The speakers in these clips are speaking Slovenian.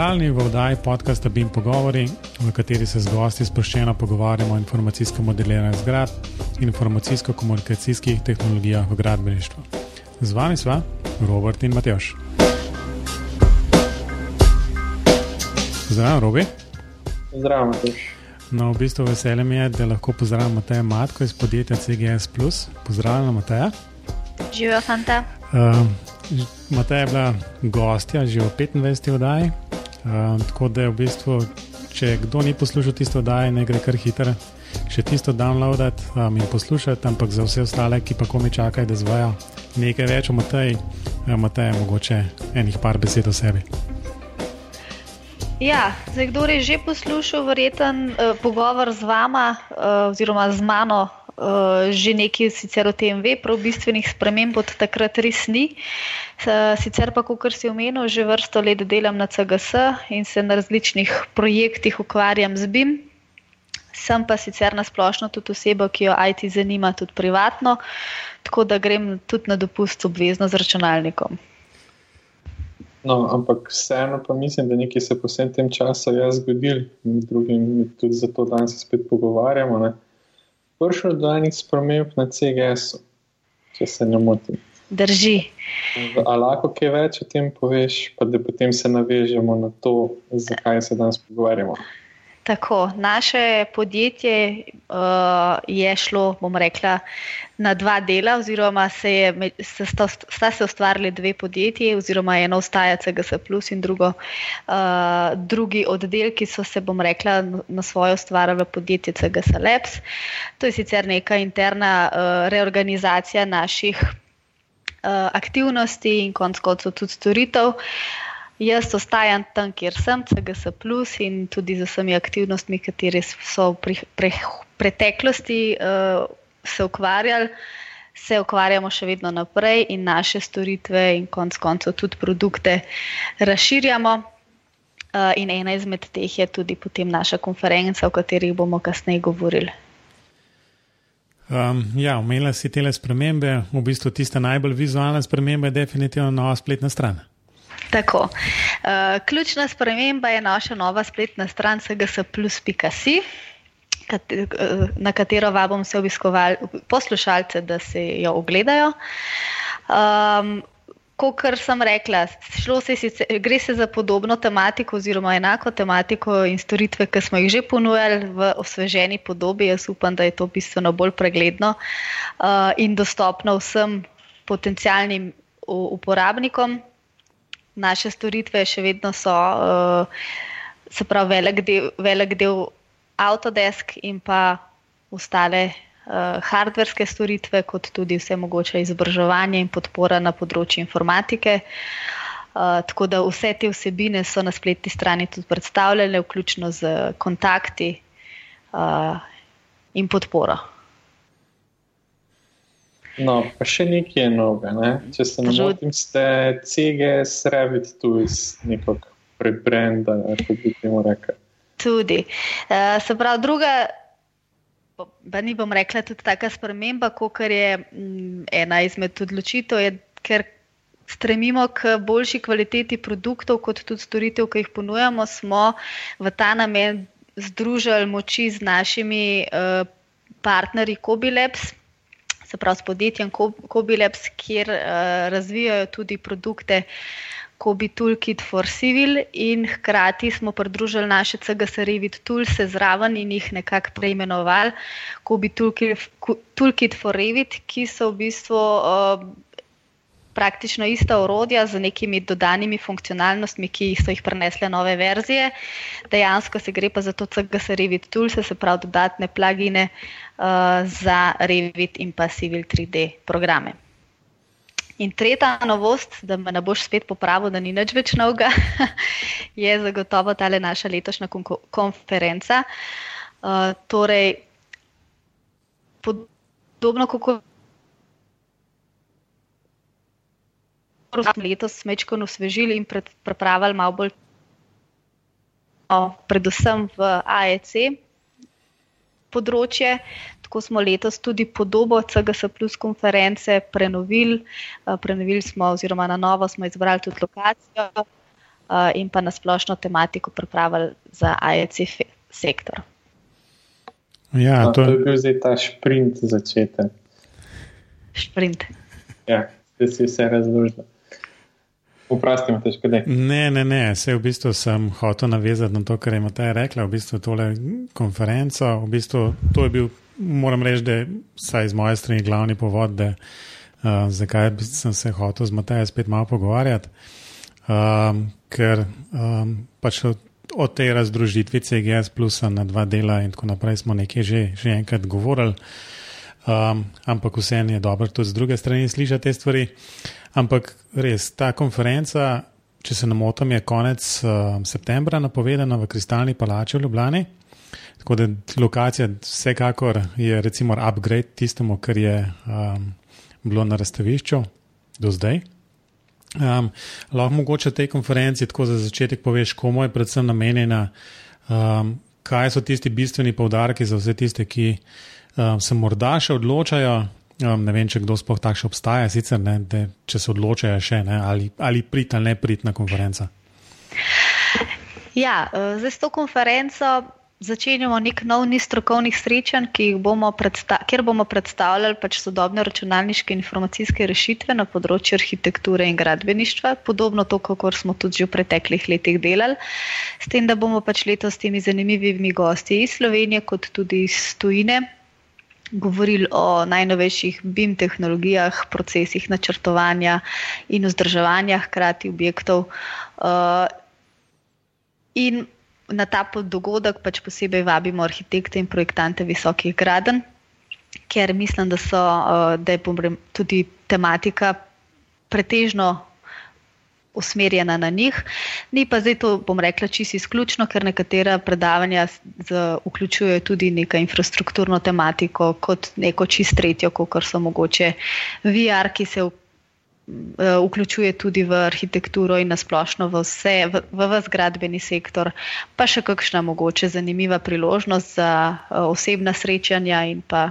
Pozdravljeni v oddaji podcasta BIM Pogovori, v kateri se z gosti sproščeno pogovarjamo o informacijskem modeliranju zgrad in informacijsko-komunikacijskih tehnologijah v gradbeništvu. Z vami sva Robert in Matjoš. Zdravo, Robi. Zdravo, Matjoš. No, v bistvu veselje mi je, da lahko pozdravim Mateja Matko iz podjetja CGS. Pozdravljena, Mateja. Živijo, fanta. Uh, Mateja je bila gostja že v 25. oddaji, uh, tako da je v bistvu, če kdo ni poslušal tiste oddaje, ne gre kar hitro. Še tisto downloadati um, in poslušati, ampak za vse ostale, ki pa komi čakajo, da zvajo nekaj več o Mateji, uh, Mateja, mogoče enih par besed o sebi. Ja, zdaj, kdo je že poslušal, verjeten uh, pogovor z vama uh, oziroma z mano, že nekaj sicer o tem ve, prav bistvenih sprememb od takrat res ni. Sicer pa, kot si omenil, že vrsto let delam na CGS in se na različnih projektih ukvarjam z BIM. Sem pa sicer na splošno tudi oseba, ki jo IT zanima, tudi privatno, tako da grem tudi na dopust obvezno z računalnikom. No, ampak vseeno pa mislim, da nekaj se po vsem tem času je zgodilo, in drugim tudi zato danes spet pogovarjamo. Ne? Prišlo do enih sprememb na CGS-u, če se ne motim. Drži. Ali lahko kaj več o tem poveš, pa da potem se navežemo na to, zakaj se danes pogovarjamo? Tako, naše podjetje uh, je šlo, bom rekla, na dva dela, oziroma se je, se sta, sta se ustvarili dve podjetji, oziroma eno ostaja CGS, in drugo, uh, drugi oddelki so se, bom rekla, na svojo ustvarjali podjetje CGS Labs. To je sicer neka interna uh, reorganizacija naših uh, aktivnosti in konc koncev tudi storitev. Uh, Jaz ostajam tam, kjer sem, CGS, in tudi z vsemi aktivnostmi, ki so v pre, pre, preteklosti uh, se ukvarjali, se ukvarjamo še vedno naprej in naše storitve in konec koncev tudi produkte razširjamo. Uh, in ena izmed teh je tudi potem naša konferenca, o kateri bomo kasneje govorili. Um, ja, omenila si te spremembe, v bistvu tiste najbolj vizualne spremembe, definitivno nova spletna stran. Tako. Uh, ključna sprememba je naša nova spletna stran sgs.si, na katero vabim vse poslušalce, da se jo ogledajo. Um, Kot sem rekla, se sicer, gre se za podobno tematiko, oziroma enako tematiko in storitve, ki smo jih že ponujali v osveženi podobi. Jaz upam, da je to bistveno bolj pregledno uh, in dostopno vsem potencijalnim uporabnikom naše storitve še vedno so, uh, se pravi, velik del, velik del Autodesk in pa ostale uh, hardverske storitve, kot tudi vse mogoče izobraževanje in podpora na področju informatike. Uh, tako da vse te vsebine so na spletni strani tudi predstavljene, vključno z kontakti uh, in podporo. No, pa še nekaj je novega. Ne? Če se ne motim, ste CGS Revit Tools nekako prebrenda, kako bi temu rekel. Tudi. Uh, se pravi, druga, pa ni bom rekla, tudi taka sprememba, kot je m, ena izmed odločitev, je, ker stremimo k boljši kvaliteti produktov, kot tudi storitev, ki jih ponujamo, smo v ta namen združili moči z našimi uh, partnerji Kobilabs se pravi s podjetjem Kobilabs, kjer uh, razvijajo tudi produkte Kobi Toolkit for Civil in hkrati smo pridružili naše CGS Revit Tools zraven in jih nekako preimenovali. Kobi Toolkit for Revit, ki so v bistvu uh, praktično ista orodja z nekimi dodanimi funkcionalnostmi, ki so jih prenesle nove verzije. Dejansko se gre pa za to CGS Revit Tools, se pravi dodatne plagine uh, za Revit in pa Civil 3D programe. In tretja novost, da me ne boš spet popravil, da ni nič več novega, je zagotovo ta naša letošnja konferenca. Uh, torej, podobno kot letos smečko osvežili in pripravili malo bolj, no, predvsem v AEC področje. Tako smo letos tudi podobo CGS Plus konference prenovili. Prenovili smo, oziroma na novo smo izbrali tudi lokacijo. uh, in pa na splošno tematiko pripravili za IEC sektor. Ja, no, to... to je bil zdaj ta sprint začeten. Sprint. Ja, zdaj si vse razložil. Vprašaj, imaš kaj? Ne, ne, ne. Se v bistvu sem hotel navezati na to, kar je Matej rekla. V bistvu tole konferenco, v bistvu to je bil, moram reči, da je vsaj z moje strani glavni povod, da uh, zakaj sem se hotel z Matejem spet malo pogovarjati. Um, ker um, pač od, od tej razdružitvi CGS plusa na dva dela in tako naprej smo nekaj že, že enkrat govorili. Um, ampak vseeno je dobro tudi z druge strani slišati te stvari. Ampak res, ta konferenca, če se ne motim, je konec uh, septembra napovedana v Kristalni palači v Ljubljani. Tako da lokacija vsekakor je recimo upgrade tistemu, kar je um, bilo na razstavišču do zdaj. Um, lahko mogoče tej konferenci tako za začetek poveš, komu je predvsem namenjena, um, kaj so tisti bistveni povdarki za vse tiste, ki um, se morda še odločajo. Um, ne vem, če kdo sploh takšen obstaja, sicer ne, da, če se odločajo še ne, ali, ali prid ali ne prid na konferenco. Ja, uh, zdaj s to konferenco začenjamo nek nov niz strokovnih srečanj, bomo kjer bomo predstavljali pač sodobne računalniške informacijske rešitve na področju arhitekture in gradbeništva, podobno to, kot smo tudi v preteklih letih delali. S tem, da bomo pač letos s temi zanimivimi gosti iz Slovenije, kot tudi iz Tujine. Govorili o najnovejših BIM tehnologijah, procesih načrtovanja in vzdrževanja hkrati objektov. Uh, in na ta dogodek pač posebej vabimo arhitekte in projektante visokih graden, ker mislim, da, so, uh, da je tudi tematika pretežno usmerjena na njih. Ni pa zdaj to, bom rekla, čisto izključno, ker nekatera predavanja z, vključujejo tudi neko infrastrukturno tematiko, kot neko čisto tretjo, kot so mogoče VR, ki se Eh, vključuje tudi v arhitekturo in nasplošno v vse, v, vse gradbeni sektor, pa še kakšna mogoče zanimiva priložnost za uh, osebna srečanja in pa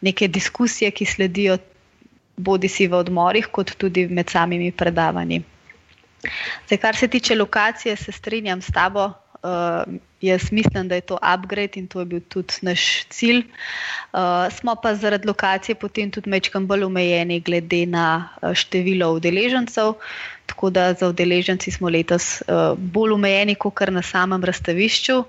neke diskusije, ki sledijo bodi si v odmorih, kot tudi med samimi predavanji. Zdaj, kar se tiče lokacije, se strinjam s tabo, uh, jaz mislim, da je to upgrade in to je bil tudi naš cilj. Uh, smo pa zaradi lokacije potem tudi mečkam bolj omejeni glede na uh, število udeležencev. Tako da za udeleženci smo letos uh, bolj omejeni, kot kar na samem razstavišču, uh,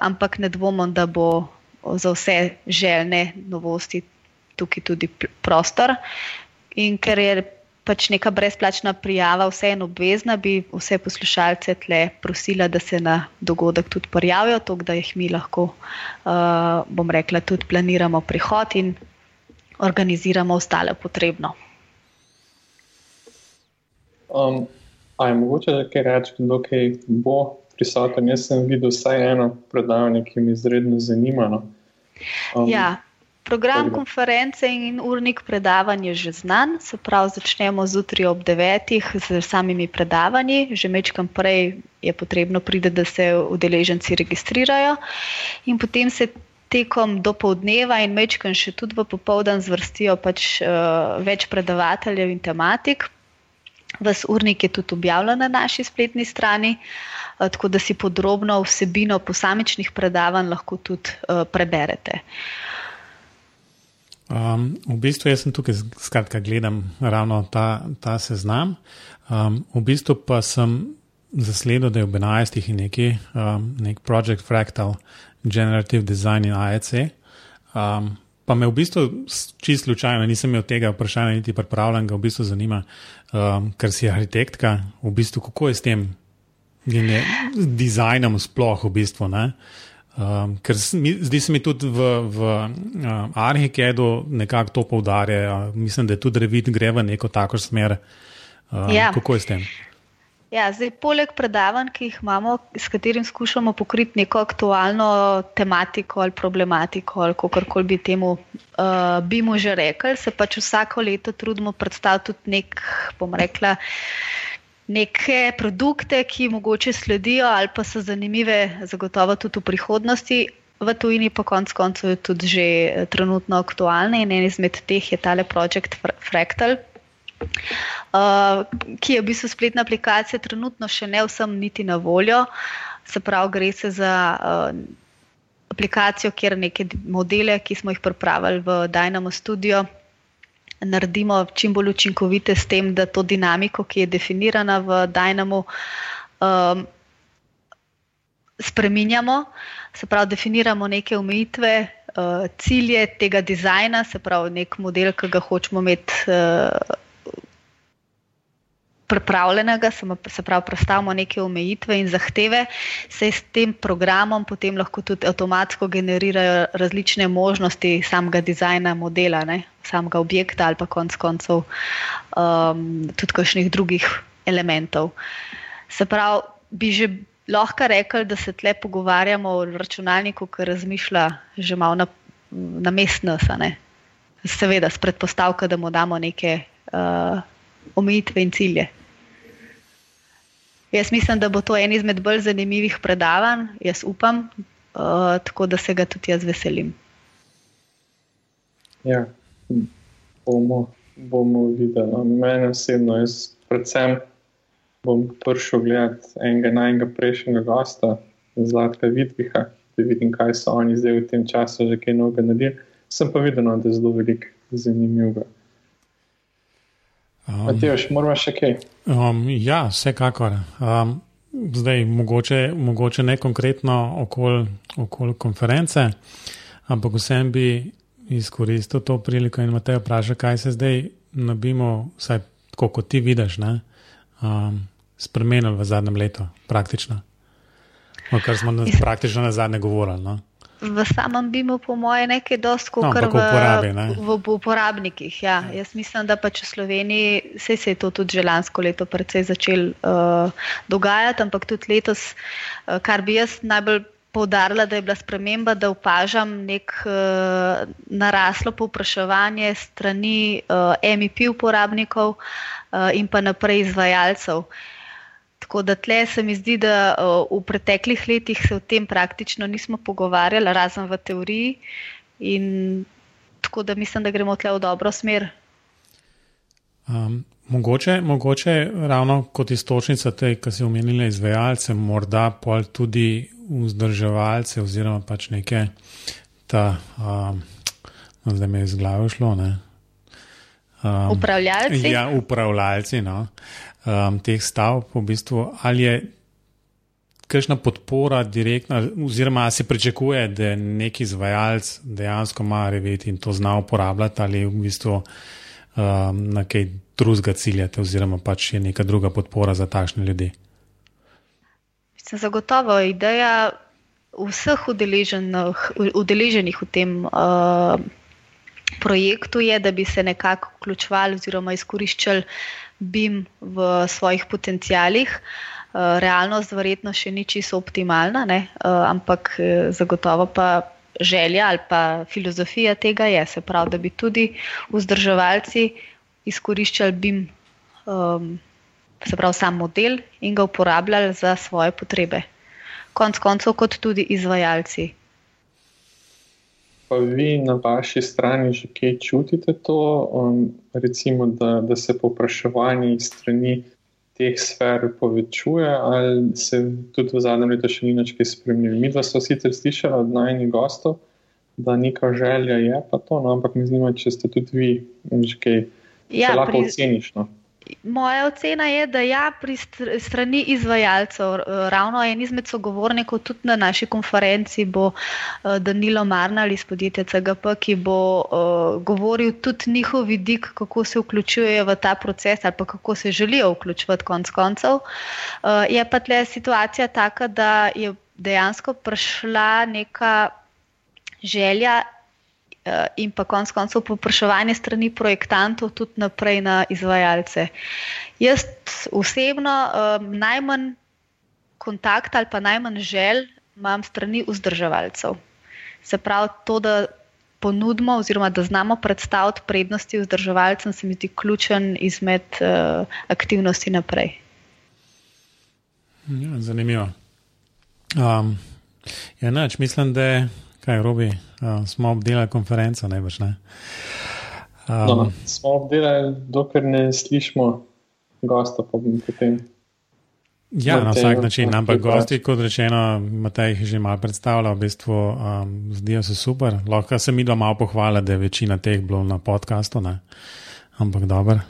ampak ne dvomim, da bo za vse željne novosti tukaj tudi prostor. In ker je pač neka brezplačna prijava, vseeno obvezna, bi vse poslušalce tle prosila, da se na dogodek tudi prijavijo, tako da jih mi lahko, uh, bom rekla, tudi planiramo prihod in organiziramo ostale potrebno. Um, a je mogoče, da kaj reči, kdo kaj bo prisoten? Jaz sem videl vsaj eno predavanje, ki me izredno zanima. No. Um, ja. Program konference in urnik predavanj je že znan, se pravi, začnemo zjutraj ob 9. z samimi predavanji. Že mečkam prej je potrebno priti, da se udeleženci registrirajo, in potem se tekom do povdneva in mečkam še tudi v popoldan zvrstijo pač, uh, več predavateljev in tematik. Ves urnik je tudi objavljen na naši spletni strani, uh, tako da si podrobno vsebino posamičnih predavanj lahko tudi uh, preberete. Uh, Um, v bistvu jaz sem tukaj, skratka, gledam ravno ta, ta seznam. Um, v bistvu pa sem zasledil, da je v 11. in neki um, nek Project Fractal Generative Design in AEC. Um, pa me v bistvu čisto slučajno, nisem imel tega vprašanja niti pripravljen, ga v bistvu zanima, um, ker si arhitektka, v bistvu kako je s tem dizajnom sploh v bistvu. Ne? Um, ker zdi se mi tudi v, v uh, Arhikedu nekako to poudarja. Mislim, da tudi Revit gre v neko tako smer. Uh, ja. Kako je s tem? Ja, zdaj, poleg predavanj, ki jih imamo, s katerim skušamo pokriti neko aktualno tematiko ali problematiko, ali kako koli bi temu uh, bi mu že rekli, se pač vsako leto trudimo predstaviti tudi nek, bom rekla, neke produkte, ki mogoče sledijo ali pa so zanimive, zagotovo tudi v prihodnosti. V tujini pa konec koncev je tudi že eh, trenutno aktualne in en izmed teh je tale projekt Fractal. uh, ki je v bistvu spletna aplikacija, trenutno še ne vsem niti na voljo. Se pravi, gre se za uh, aplikacijo, kjer neke modele, ki smo jih pripravili v Dynamo Studio, naredimo čim bolj učinkovite s tem, da to dinamiko, ki je definirana v Dynamo, um, spreminjamo. Se pravi, definiramo neke omejitve, uh, cilje tega dizajna, se pravi, nek model, ki ga hočemo imeti. Uh, pripravljenega, se pravi, predstavimo neke omejitve in zahteve, se s tem programom potem lahko tudi avtomatsko generirajo različne možnosti samega dizajna modela, ne? samega objekta ali pa konc koncev um, tudi kakšnih drugih elementov. Se pravi, bi že lahko rekli, da se tle pogovarjamo o računalniku, ki razmišlja že malo na, na mestno, seveda s predpostavko, da mu damo neke uh, omejitve in cilje. Jaz mislim, da bo to en izmed bolj zanimivih predavanj, jaz upam, uh, tako da se ga tudi jaz veselim. Ja, bomo, bomo videli. No, mene osebno, jaz predvsem bom prišel gledati enega najmanjega prejšnjega gosta, Zlatka Vidviha, da vidim, kaj so oni zdaj v tem času že kaj novega naredili. Sem pa videl, no, da je zelo veliko zanimivega. Um, Matejš, moramo še kaj? Um, ja, vsekakor. Um, zdaj, mogoče, mogoče ne konkretno okoli okol konference, ampak vsem bi izkoristil to priliko in Matej vprašal, kaj se zdaj nabimo, vsaj tako kot ti vidiš, um, spremenili v zadnjem letu, praktično. O kar smo na, praktično na zadnje govorili. No? V samem BIM-u, po mojem, nekaj dosto, no, kar v, uporabi, v, v, v uporabnikih. Ja. Ja. Jaz mislim, da pač v Sloveniji se je to tudi že lansko leto precej začel uh, dogajati, ampak tudi letos, uh, kar bi jaz najbolj. Poudarila, da je bila sprememba, da opažam nek uh, naraslo povpraševanje strani uh, MEP uporabnikov uh, in pa naprej izvajalcev. Uh, Tako da tle se mi zdi, da v preteklih letih se o tem praktično nismo pogovarjali, razen v teoriji. In tako da mislim, da gremo tle v dobro smer. Um, mogoče, mogoče ravno kot istočnica tej, ki si omenila izvajalce, morda pa tudi vzdrževalce oziroma pač neke, ta, um, zdaj me je z glavo šlo. Um, upravljalci. Ja, upravljalci. No um, teh stavb, v bistvu, ali je kakšna podpora direktna, oziroma se pričakuje, da neki izvajalec dejansko ima reveti in to zna uporabljati, ali v bistvu um, na kaj drugega ciljate, oziroma pač je neka druga podpora za takšne ljudi. Zagotovo je ideja vseh udeleženih v tem uh, projektu, je, da bi se nekako vključevali oziroma izkoriščali BIM v svojih potencijalih. Eh, realnost verjetno še ni čisto optimalna, ne? Eh, ampak eh, zagotovo pa želja ali pa filozofija tega je, se pravi, da bi tudi vzdrževalci izkoriščali BIM, um, se pravi, sam model in ga uporabljali za svoje potrebe. Konec koncev, kot tudi izvajalci pa vi na vaši strani že kaj čutite to, um, recimo, da, da se popraševanje strani teh sfer povečuje, ali se tudi v zadnjem letu še ni več kaj spremenilo? Mi dva smo sicer slišali od najnih gostov, da neka želja je pa to, no, ampak me zanima, če ste tudi vi že kaj. Ja, lahko pri... oceniš. No? Moja ocena je, da ja, pri strani izvajalcev, ravno en izmed sogovornikov tudi na naši konferenci bo eh, Danilo Marnal iz podjetja CGP, ki bo uh, govoril tudi njihov vidik, kako se vključujejo v ta proces ali kako se želijo vključiti konc koncev. Uh, je pa tle situacija taka, da je dejansko prišla neka želja in pa konec koncev popraševanje strani projektantov tudi naprej na izvajalce. Jaz osebno um, najmanj kontakt ali pa najmanj želj imam strani vzdrževalcev. Se pravi, to, da ponudimo oziroma da znamo predstaviti prednosti vzdrževalcem, se mi zdi ključen izmed uh, aktivnosti naprej. Ja, zanimivo. Um, ja, nač, mislim, da je kaj robi, uh, smo obdelali konferenco, najbrž ne. Um, no, smo obdelali, dokler ne slišimo gosta, pa bomo potem. Ja, na vsak način, ampak gosti, kot rečeno, Matej jih že malo predstavlja, v bistvu um, zdijo se super. Lahko se mi dva malo pohvala, da je večina teh bilo na podkastu, ne? ampak dobro,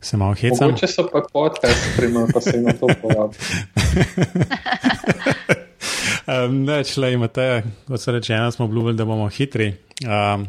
se malo hecam. Mogoče so pa podcast, prima pa se na to povabi. um, ne, šle imate, kot so rečeno, smo obljubili, da bomo hitri. Um,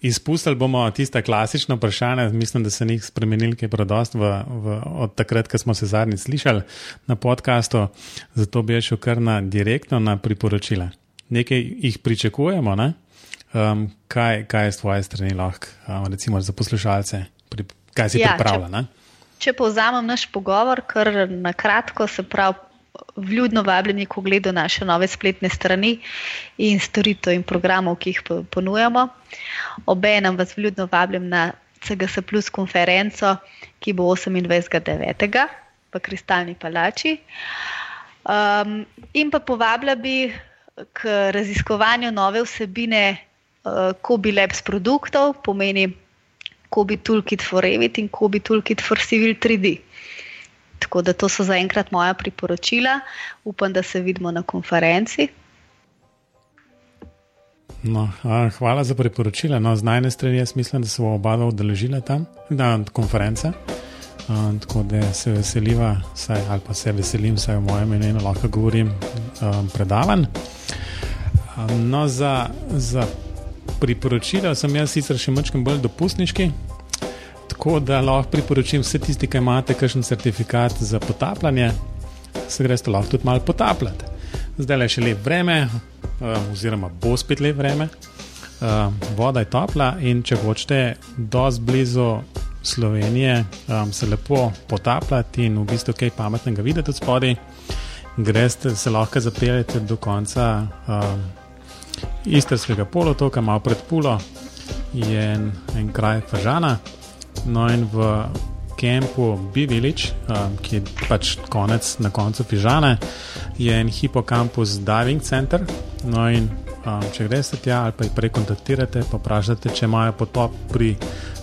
Izpustili bomo tiste klasične vprašanja, mislim, da se njih spremenili, ki je predost v, v, od takrat, ko smo se zadnjič slišali na podkastu. Zato bi šel kar na direktno na priporočila. Nekaj jih pričakujemo, um, kaj, kaj je z tvoje strani lahko, um, recimo za poslušalce, pri, kaj si ja, pripravljen. Če, če povzamem naš pogovor, kar na kratko se pravi vljudno vabljeni k ogledu naše nove spletne strani in storitev in programov, ki jih ponujamo. Obenem vas vljudno vabim na CGS Plus konferenco, ki bo 28.9. v Kristalni palači. Um, in pa povabila bi k raziskovanju nove vsebine uh, Kobi Labs produktov, pomeni Kobi Toolkit for Revit in Kobi Toolkit for Civil 3D. Tako da to so zaenkrat moja priporočila. Upam, da se vidimo na konferenci. No, a, hvala za priporočila. No, z najne strani jaz mislim, da se bomo oba udeležili tam na konference. A, tako da se veseliva, saj, ali pa se veselim, saj v mojem imenu lahko govorim predavan. A, no, za, za priporočila sem jaz sicer še malo bolj dopustniški. Tako da lahko priporočim vse tisti, ki imate kakšen certifikat za potapljanje, se greste lahko tudi malo potapljati. Zdaj je še lep vreme, uh, oziroma bo spet lep vreme, uh, voda je topla in če hočete dosti blizu Slovenije, um, se lepo potapljati in v bistvu kaj pametnega videti od spodaj, greste se lahko zapeljete do konca um, Istrskega polotoka, malo pred Pulo, je en, en kraj Fažana. No, in v kampu B-Village, um, ki je pač konec na koncu Fižane, je en hipokampus diving center. No, in um, če greste tja ali pa jih prekontaktirate, pa vprašate, če imajo potop pri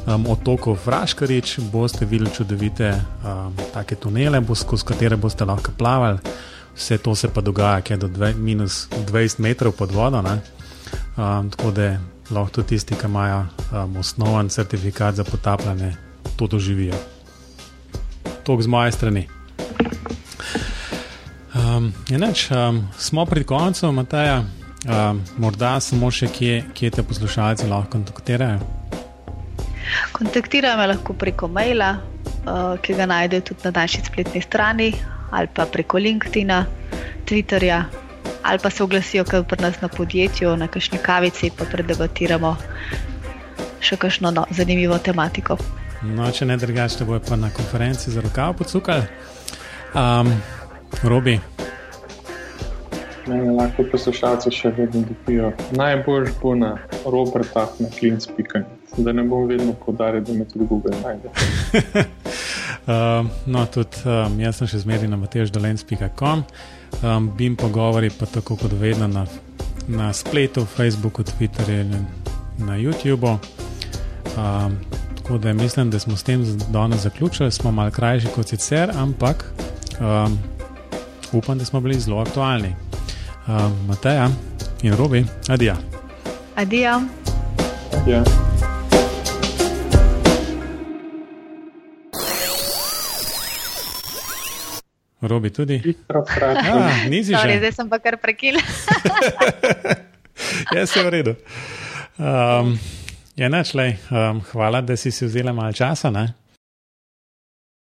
um, otoku Vraškarič, boste videli čudovite um, take tunele, bo, skozi katere boste lahko plavali. Vse to se pa dogaja, ki je do dve, minus 20 metrov pod vodo. Um, tako da lahko tudi tisti, ki imajo um, osnoven certifikat za potapljanje, to doživijo. To z moje strani. Um, neč, um, smo pri koncu, Mateja, um, morda samo še kje, kje te poslušalci lahko kontaktirajo. Kontaktirajo me lahko preko maila, uh, ki ga najdejo tudi na naši spletni strani, ali pa preko LinkedIn, Twitterja, ali pa se oglasijo kar pri nas na podjetju, na kakšni kavici, pa predebatiramo še kakšno no, zanimivo tematiko. No, če ne drugače, bojo pa na konferenci za rokav pocukali. Um, Robi. Mene lahko poslušalci še vedno dobijo. Najbolj bo na Roberta, na klinc.com, da ne bom vedno podaril, da me tudi Google najde. um, no, tudi um, jaz sem še zmeraj na mateždolens.com um, bim pogovori, pa tako kot vedno na, na spletu, Facebooku, Twitterju in na YouTubu. Um, tako da mislim, da smo s tem danes zaključili, smo malo krajši kot sicer, ampak um, upam, da smo bili zelo aktualni. Um, Mateja in Robi, adijo. Adijo. Ja. Robi tudi. Ah, nisi že. Zdaj sem pa kar prekinil. Jaz sem v redu. Um, ja, neč, lej, um, hvala, da si si vzela malo časa. Ne?